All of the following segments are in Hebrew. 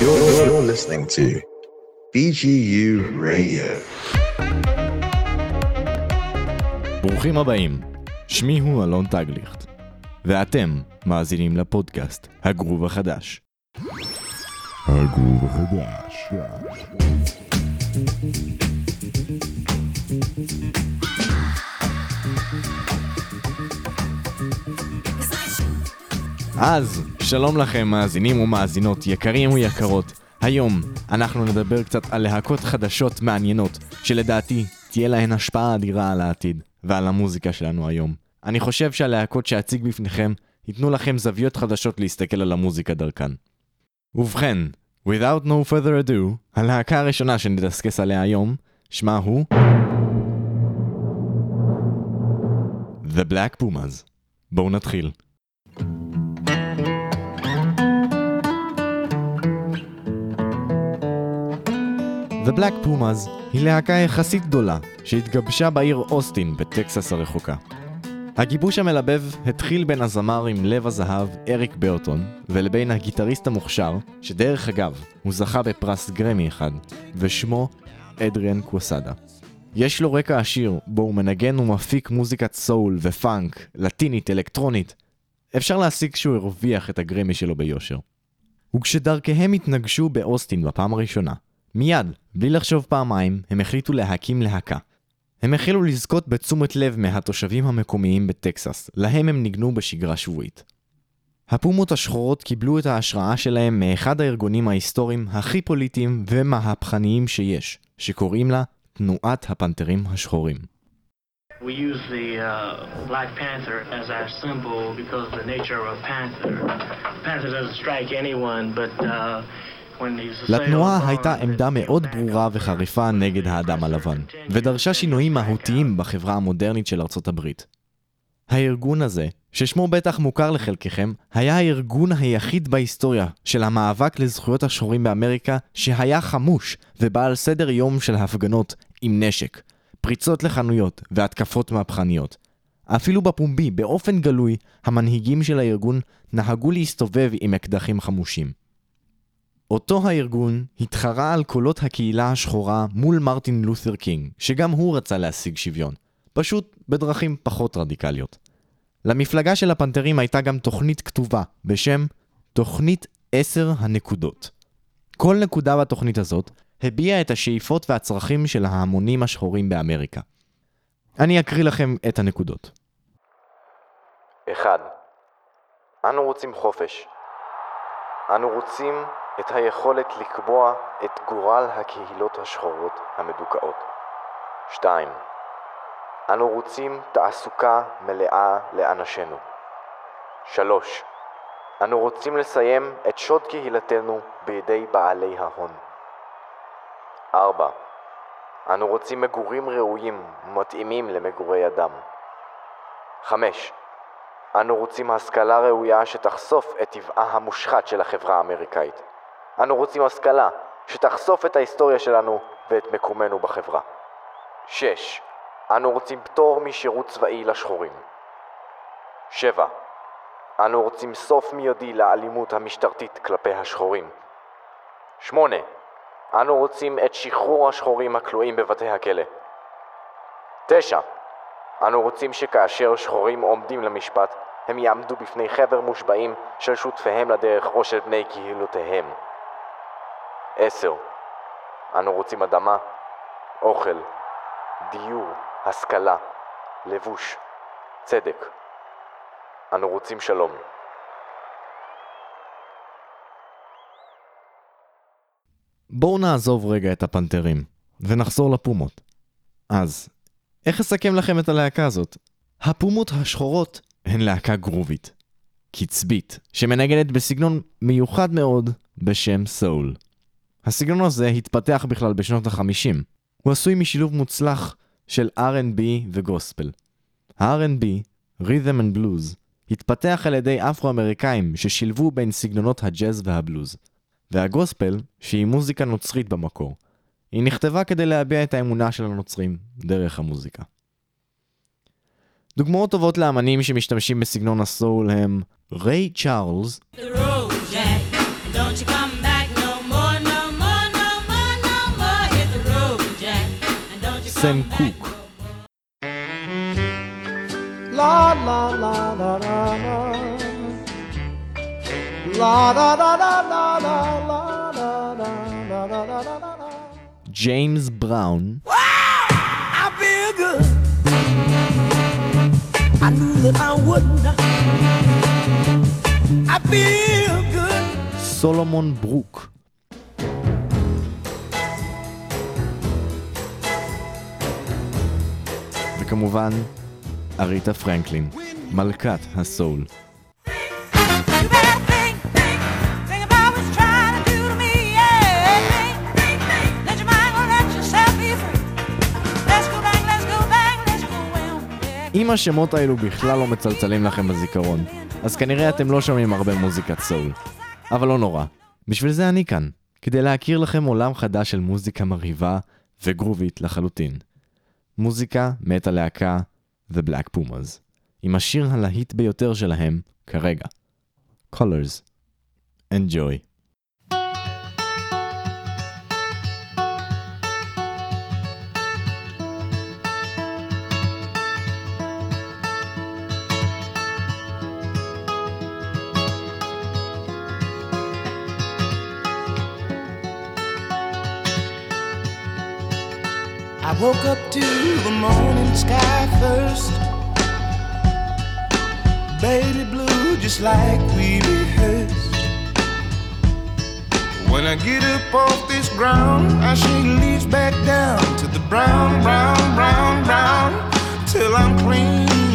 You're, you're listening to BGU Radio. ברוכים הבאים, שמי הוא אלון טגליכט, ואתם מאזינים לפודקאסט הגרוב החדש. הגרוב החדש. אז, שלום לכם מאזינים ומאזינות, יקרים ויקרות. היום אנחנו נדבר קצת על להקות חדשות מעניינות, שלדעתי תהיה להן השפעה אדירה על העתיד, ועל המוזיקה שלנו היום. אני חושב שהלהקות שאציג בפניכם ייתנו לכם זוויות חדשות להסתכל על המוזיקה דרכן. ובכן, without no further ado, הלהקה הראשונה שנדסקס עליה היום, שמה הוא... The Black Pumas. בואו נתחיל. The Black Pumas היא להקה יחסית גדולה שהתגבשה בעיר אוסטין בטקסס הרחוקה. הגיבוש המלבב התחיל בין הזמר עם לב הזהב אריק ברטון ולבין הגיטריסט המוכשר, שדרך אגב הוא זכה בפרס גרמי אחד, ושמו אדריאן קווסדה. יש לו רקע עשיר בו הוא מנגן ומפיק מוזיקת סול ופאנק, לטינית, אלקטרונית. אפשר להסיק שהוא הרוויח את הגרמי שלו ביושר. וכשדרכיהם התנגשו באוסטין בפעם הראשונה, מיד, בלי לחשוב פעמיים, הם החליטו להקים להקה. הם החלו לזכות בתשומת לב מהתושבים המקומיים בטקסס, להם הם ניגנו בשגרה שבועית. הפומות השחורות קיבלו את ההשראה שלהם מאחד הארגונים ההיסטוריים הכי פוליטיים ומהפכניים שיש, שקוראים לה תנועת הפנתרים השחורים. We use the uh, Black Panther as our symbol because of the nature of a panther. Panther doesn't strike anyone, but uh, לתנועה הייתה עמדה מאוד ברורה. וחריפה נגד האדם הלבן, ודרשה שינויים מהותיים בחברה המודרנית של ארצות הברית. הארגון הזה, ששמו בטח מוכר לחלקכם, היה הארגון היחיד בהיסטוריה של המאבק לזכויות השחורים באמריקה שהיה חמוש ובעל סדר יום של הפגנות עם נשק, פריצות לחנויות והתקפות מהפכניות. אפילו בפומבי, באופן גלוי, המנהיגים של הארגון נהגו להסתובב עם אקדחים חמושים. אותו הארגון התחרה על קולות הקהילה השחורה מול מרטין לותר קינג, שגם הוא רצה להשיג שוויון, פשוט בדרכים פחות רדיקליות. למפלגה של הפנתרים הייתה גם תוכנית כתובה בשם תוכנית 10 הנקודות. כל נקודה בתוכנית הזאת הביעה את השאיפות והצרכים של ההמונים השחורים באמריקה. אני אקריא לכם את הנקודות. 1. אנו רוצים חופש. אנו רוצים את היכולת לקבוע את גורל הקהילות השחורות המדוכאות. 2. אנו רוצים תעסוקה מלאה לאנשינו. 3. אנו רוצים לסיים את שוד קהילתנו בידי בעלי ההון. 4. אנו רוצים מגורים ראויים ומתאימים למגורי אדם. 5. אנו רוצים השכלה ראויה שתחשוף את טבעה המושחת של החברה האמריקאית. אנו רוצים השכלה שתחשוף את ההיסטוריה שלנו ואת מקומנו בחברה. 6. אנו רוצים פטור משירות צבאי לשחורים. 7. אנו רוצים סוף מיידי לאלימות המשטרתית כלפי השחורים. 8. אנו רוצים את שחרור השחורים הכלואים בבתי הכלא. 9. אנו רוצים שכאשר שחורים עומדים למשפט, הם יעמדו בפני חבר מושבעים של שותפיהם לדרך או של בני קהילותיהם. 10. אנו רוצים אדמה, אוכל, דיור, השכלה, לבוש, צדק. אנו רוצים שלום. בואו נעזוב רגע את הפנתרים, ונחזור לפומות. אז, איך אסכם לכם את הלהקה הזאת? הפומות השחורות הן להקה גרובית, קצבית, שמנגנת בסגנון מיוחד מאוד בשם סול. הסגנון הזה התפתח בכלל בשנות ה-50. הוא עשוי משילוב מוצלח של R&B וגוספל. ה-R&B, Rhythm and Blues, התפתח על ידי אפרו-אמריקאים ששילבו בין סגנונות הג'אז והבלוז. והגוספל, שהיא מוזיקה נוצרית במקור, היא נכתבה כדי להביע את האמונה של הנוצרים דרך המוזיקה. דוגמאות טובות לאמנים שמשתמשים בסגנון הסול הם ריי צ'ארלס, Sam Cooke. La la la la la la la da da da da da la da da da da da da da James Brown. I feel good. I knew that I wouldn't. I feel good. Solomon Brooke. Back, let's go well. Yeah. אם השמות האלו בכלל לא מצלצלים לכם בזיכרון, אז כנראה אתם לא שומעים הרבה מוזיקת סול. אבל לא נורא, בשביל זה אני כאן, כדי להכיר לכם עולם חדש של מוזיקה מרהיבה וגרובית לחלוטין. מוזיקה מאת הלהקה The Black Pumas, עם השיר הלהיט ביותר שלהם כרגע, Colors. Enjoy. Woke up to the morning sky first. Baby blue, just like we rehearsed. When I get up off this ground, I shake leaves back down to the brown, brown, brown, brown, till I'm clean.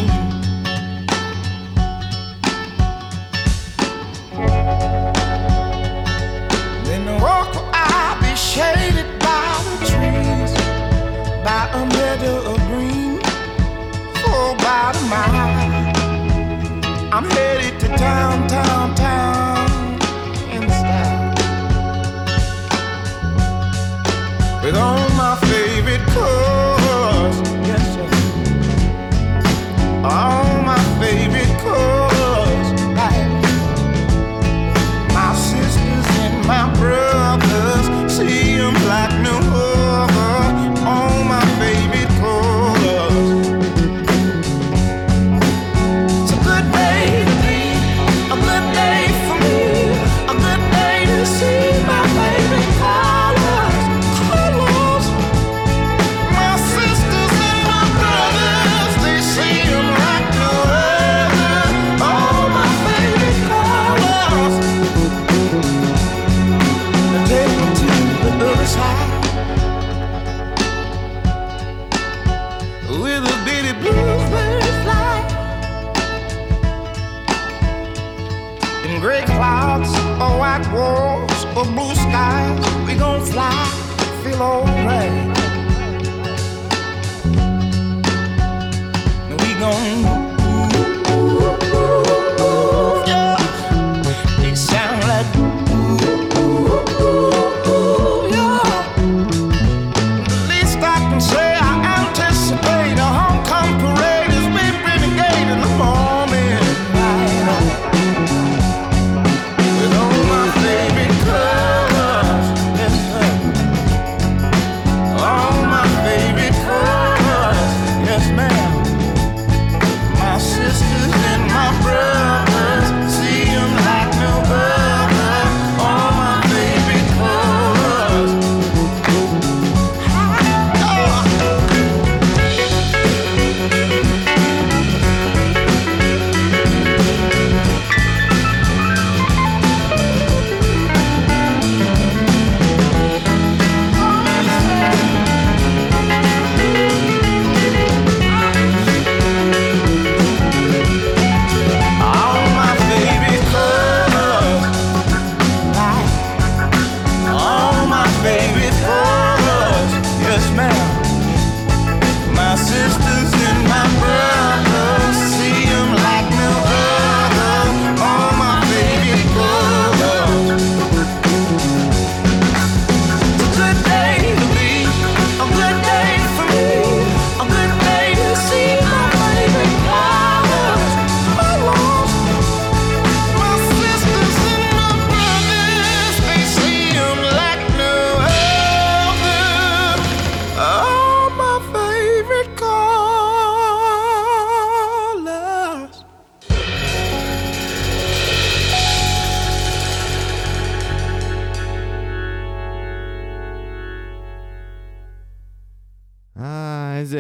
I'm headed to town, town, town say,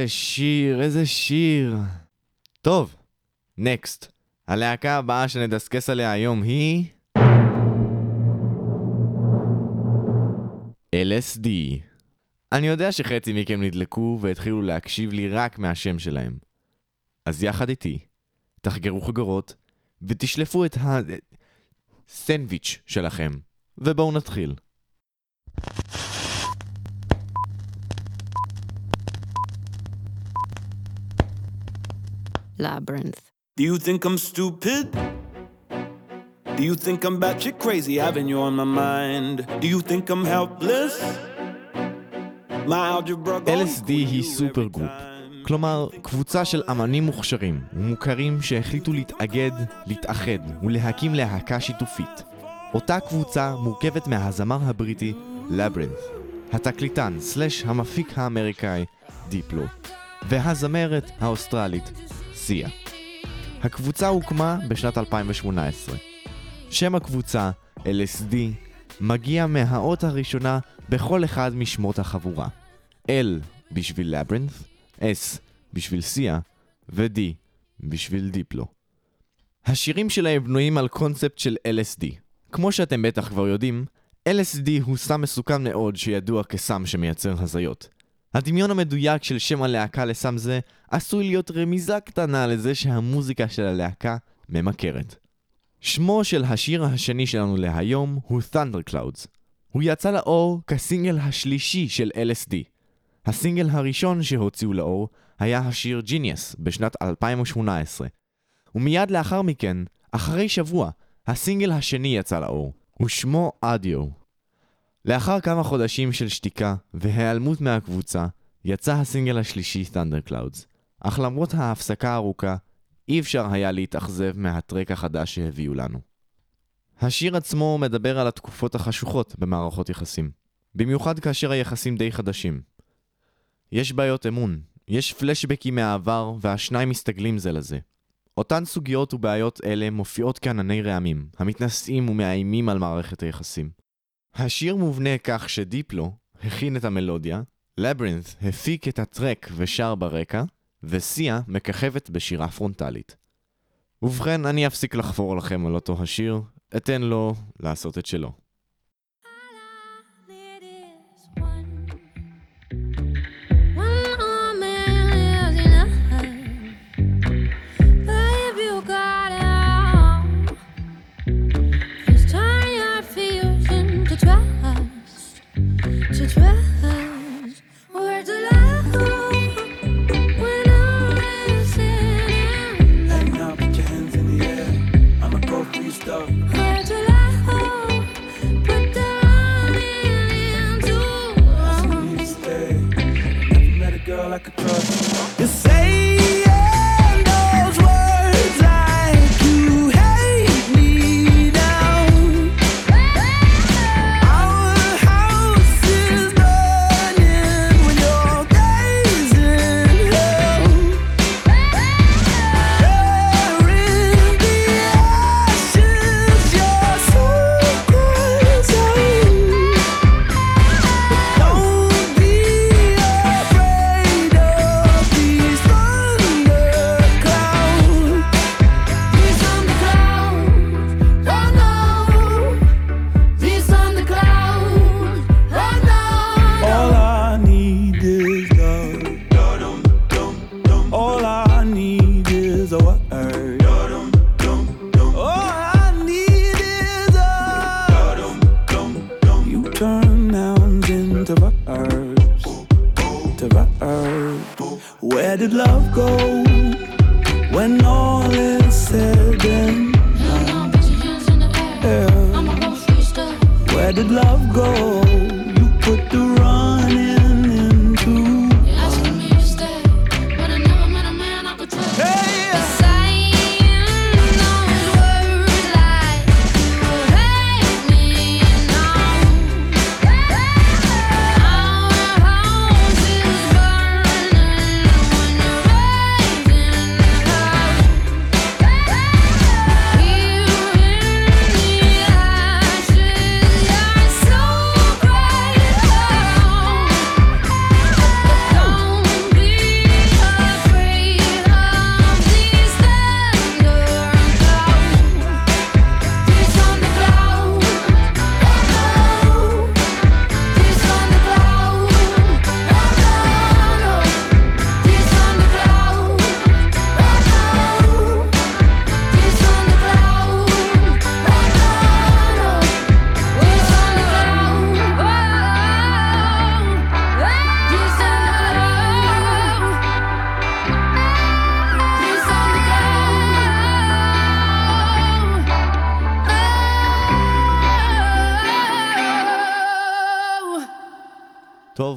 איזה שיר, איזה שיר. טוב, נקסט. הלהקה הבאה שנדסקס עליה היום היא... LSD. אני יודע שחצי מכם נדלקו והתחילו להקשיב לי רק מהשם שלהם. אז יחד איתי, תחגרו חגורות ותשלפו את הסנדוויץ' שלכם, ובואו נתחיל. Labyrinth. Do you think I'm stupid? Do you think I'm batshit crazy having you on my mind? Do you think I'm helpless? My algebra going LSD היא supergroup, כלומר, קבוצה של אמנים מוכשרים ומוכרים שהחליטו להתאגד, להתאחד ולהקים להקה שיתופית. אותה קבוצה מורכבת מהזמר הבריטי Labrinth, התקליטן סלאש המפיק האמריקאי דיפלו, והזמרת האוסטרלית סיה. הקבוצה הוקמה בשנת 2018. שם הקבוצה, LSD, מגיע מהאות הראשונה בכל אחד משמות החבורה. L בשביל לברינת', S בשביל סיה, ו-D בשביל דיפלו. השירים שלהם בנויים על קונספט של LSD. כמו שאתם בטח כבר יודעים, LSD הוא סם מסוכן מאוד שידוע כסם שמייצר הזיות. הדמיון המדויק של שם הלהקה לסם זה עשוי להיות רמיזה קטנה לזה שהמוזיקה של הלהקה ממכרת. שמו של השיר השני שלנו להיום הוא Thunder Clouds. הוא יצא לאור כסינגל השלישי של LSD. הסינגל הראשון שהוציאו לאור היה השיר Genius בשנת 2018. ומיד לאחר מכן, אחרי שבוע, הסינגל השני יצא לאור, ושמו אדיו. לאחר כמה חודשים של שתיקה והיעלמות מהקבוצה, יצא הסינגל השלישי Thunder Clouds. אך למרות ההפסקה הארוכה, אי אפשר היה להתאכזב מהטרק החדש שהביאו לנו. השיר עצמו מדבר על התקופות החשוכות במערכות יחסים, במיוחד כאשר היחסים די חדשים. יש בעיות אמון, יש פלשבקים מהעבר והשניים מסתגלים זה לזה. אותן סוגיות ובעיות אלה מופיעות כענני רעמים, המתנשאים ומאיימים על מערכת היחסים. השיר מובנה כך שדיפלו הכין את המלודיה, לברינת' הפיק את הטרק ושר ברקע, וסיה מככבת בשירה פרונטלית. ובכן, אני אפסיק לחפור לכם על אותו השיר, אתן לו לעשות את שלו. try.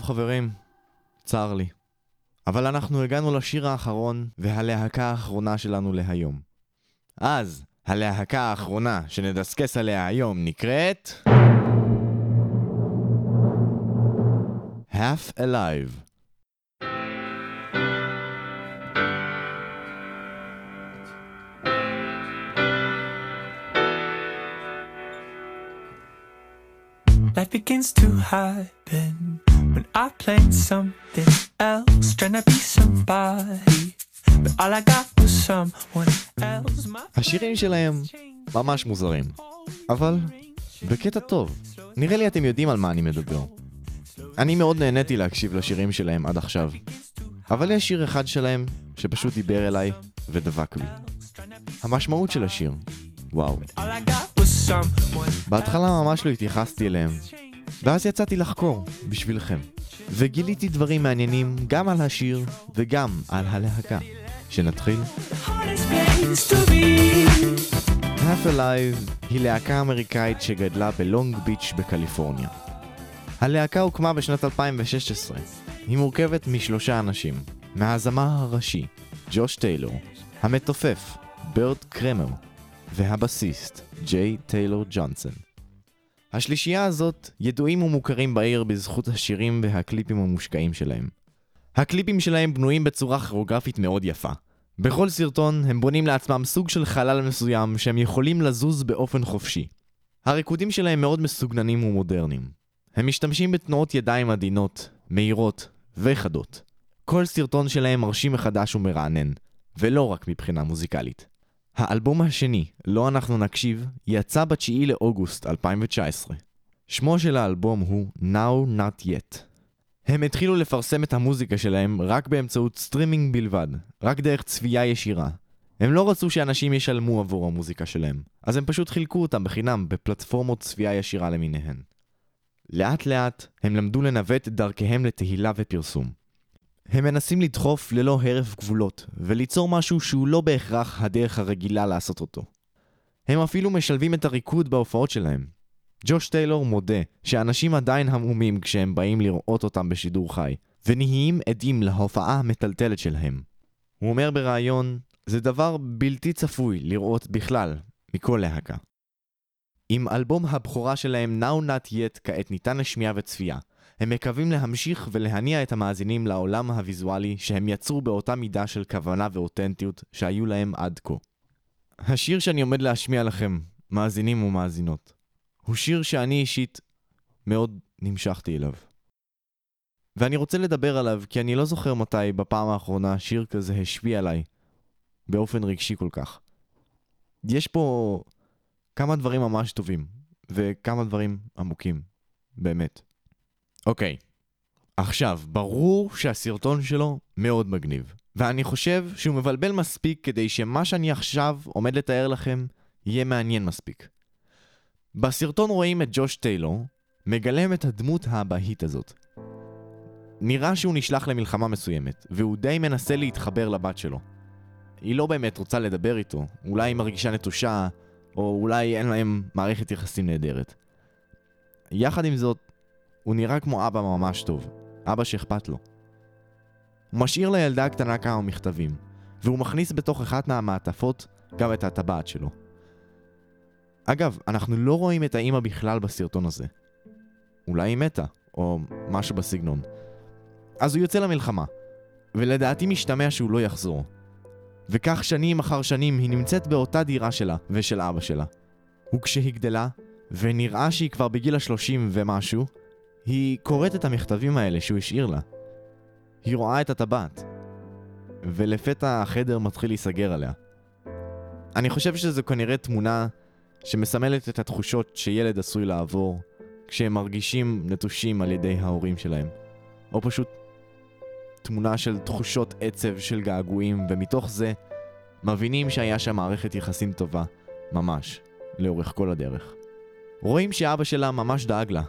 חברים, צר לי. אבל אנחנו הגענו לשיר האחרון והלהקה האחרונה שלנו להיום. אז, הלהקה האחרונה שנדסקס עליה היום נקראת... Half Alive. Life begins to happen I plan something else, trying to be somebody. But all I got was someone else. My השירים שלהם ממש מוזרים, אבל בקטע טוב. נראה לי אתם יודעים על מה אני מדבר. אני מאוד נהניתי להקשיב לשירים שלהם עד עכשיו. אבל יש שיר אחד שלהם שפשוט דיבר אליי ודבק בי. המשמעות של השיר, וואו. בהתחלה ממש לא התייחסתי אליהם, ואז יצאתי לחקור, בשבילכם. וגיליתי דברים מעניינים גם על השיר וגם על הלהקה. שנתחיל? Half Alive היא להקה אמריקאית שגדלה בלונג ביץ' בקליפורניה. הלהקה הוקמה בשנת 2016. היא מורכבת משלושה אנשים, מהזמר הראשי, ג'וש טיילור, המתופף, ברט קרמר, והבסיסט, ג'יי טיילור ג'ונסון. השלישייה הזאת ידועים ומוכרים בעיר בזכות השירים והקליפים המושקעים שלהם. הקליפים שלהם בנויים בצורה כירוגרפית מאוד יפה. בכל סרטון הם בונים לעצמם סוג של חלל מסוים שהם יכולים לזוז באופן חופשי. הריקודים שלהם מאוד מסוגננים ומודרניים. הם משתמשים בתנועות ידיים עדינות, מהירות וחדות. כל סרטון שלהם מרשים מחדש ומרענן, ולא רק מבחינה מוזיקלית. האלבום השני, לו אנחנו נקשיב, יצא ב-9 לאוגוסט 2019. שמו של האלבום הוא Now Not Yet. הם התחילו לפרסם את המוזיקה שלהם רק באמצעות סטרימינג בלבד, רק דרך צפייה ישירה. הם לא רצו שאנשים ישלמו עבור המוזיקה שלהם, אז הם פשוט חילקו אותם בחינם בפלטפורמות צפייה ישירה למיניהן. לאט לאט הם למדו לנווט את דרכיהם לתהילה ופרסום. הם מנסים לדחוף ללא הרף גבולות, וליצור משהו שהוא לא בהכרח הדרך הרגילה לעשות אותו. הם אפילו משלבים את הריקוד בהופעות שלהם. ג'וש טיילור מודה שאנשים עדיין המומים כשהם באים לראות אותם בשידור חי, ונהיים עדים להופעה המטלטלת שלהם. הוא אומר בריאיון, זה דבר בלתי צפוי לראות בכלל, מכל להקה. עם אלבום הבכורה שלהם Now Not Yet כעת ניתן לשמיעה וצפייה, הם מקווים להמשיך ולהניע את המאזינים לעולם הוויזואלי שהם יצרו באותה מידה של כוונה ואותנטיות שהיו להם עד כה. השיר שאני עומד להשמיע לכם, מאזינים ומאזינות, הוא שיר שאני אישית מאוד נמשכתי אליו. ואני רוצה לדבר עליו כי אני לא זוכר מתי בפעם האחרונה שיר כזה השפיע עליי באופן רגשי כל כך. יש פה כמה דברים ממש טובים, וכמה דברים עמוקים, באמת. אוקיי, עכשיו, ברור שהסרטון שלו מאוד מגניב, ואני חושב שהוא מבלבל מספיק כדי שמה שאני עכשיו עומד לתאר לכם יהיה מעניין מספיק. בסרטון רואים את ג'וש טיילור מגלם את הדמות האבהית הזאת. נראה שהוא נשלח למלחמה מסוימת, והוא די מנסה להתחבר לבת שלו. היא לא באמת רוצה לדבר איתו, אולי היא מרגישה נטושה, או אולי אין להם מערכת יחסים נהדרת. יחד עם זאת, הוא נראה כמו אבא ממש טוב, אבא שאכפת לו. הוא משאיר לילדה הקטנה כמה מכתבים, והוא מכניס בתוך אחת מהמעטפות גם את הטבעת שלו. אגב, אנחנו לא רואים את האימא בכלל בסרטון הזה. אולי היא מתה, או משהו בסגנון. אז הוא יוצא למלחמה, ולדעתי משתמע שהוא לא יחזור. וכך שנים אחר שנים היא נמצאת באותה דירה שלה ושל אבא שלה. וכשהיא גדלה, ונראה שהיא כבר בגיל השלושים ומשהו, היא קוראת את המכתבים האלה שהוא השאיר לה. היא רואה את הטבעת, ולפתע החדר מתחיל להיסגר עליה. אני חושב שזו כנראה תמונה שמסמלת את התחושות שילד עשוי לעבור כשהם מרגישים נטושים על ידי ההורים שלהם. או פשוט תמונה של תחושות עצב של געגועים, ומתוך זה מבינים שהיה שם מערכת יחסים טובה, ממש, לאורך כל הדרך. רואים שאבא שלה ממש דאג לה,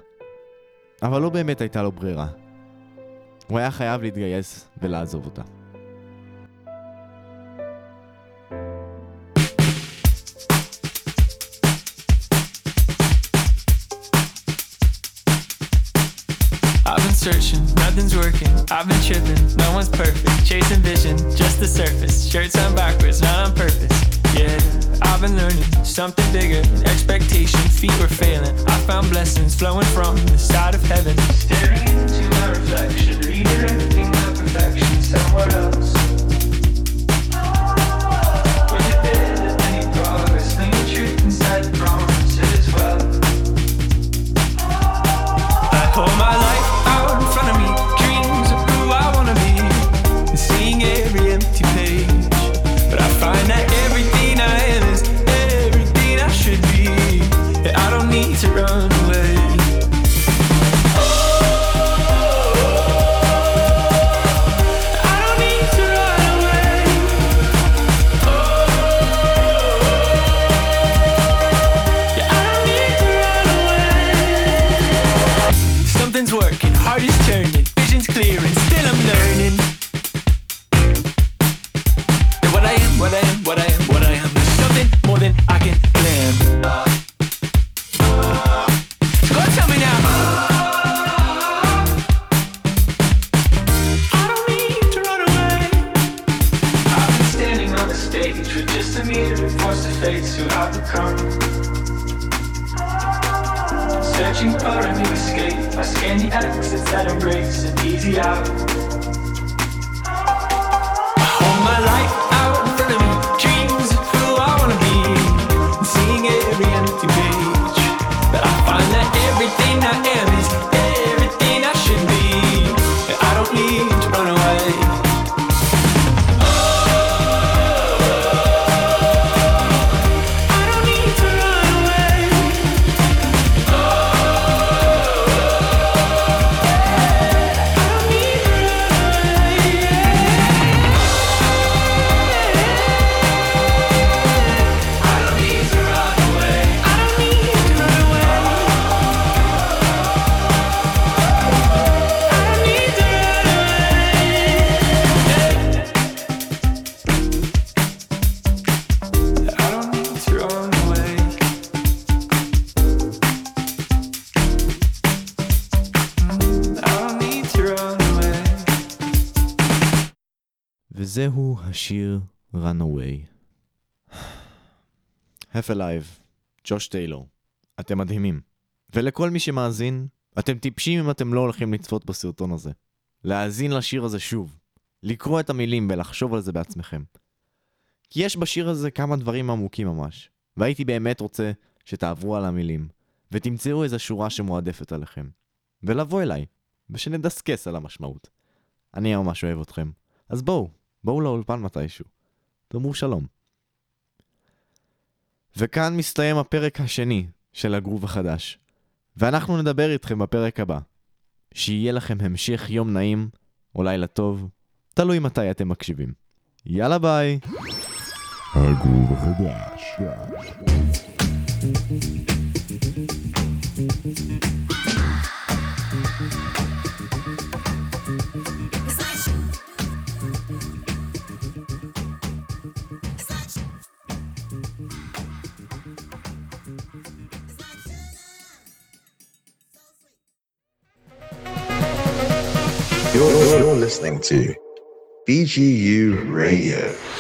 אבל לא באמת הייתה לו ברירה. הוא היה חייב להתגייס ולעזוב אותה. Searching, nothing's working. I've been tripping, no one's perfect. Chasing vision, just the surface. Shirts on backwards, not on purpose. I've been learning something bigger. Expectation, feet were failing. I found blessings flowing from the side of heaven. Staring into my reflection, redirecting my perfection somewhere else. וזהו השיר Runaway. Half Alive, ג'וש טיילור. אתם מדהימים. ולכל מי שמאזין, אתם טיפשים אם אתם לא הולכים לצפות בסרטון הזה. להאזין לשיר הזה שוב. לקרוא את המילים ולחשוב על זה בעצמכם. כי יש בשיר הזה כמה דברים עמוקים ממש. והייתי באמת רוצה שתעברו על המילים, ותמצאו איזה שורה שמועדפת עליכם. ולבוא אליי, ושנדסקס על המשמעות. אני ממש אוהב אתכם. אז בואו, בואו לאולפן מתישהו. תאמרו שלום. וכאן מסתיים הפרק השני של הגרוב החדש. ואנחנו נדבר איתכם בפרק הבא. שיהיה לכם המשך יום נעים, או לילה טוב, תלוי מתי אתם מקשיבים. יאללה ביי! הגרוב החדש. You're listening to BGU Radio.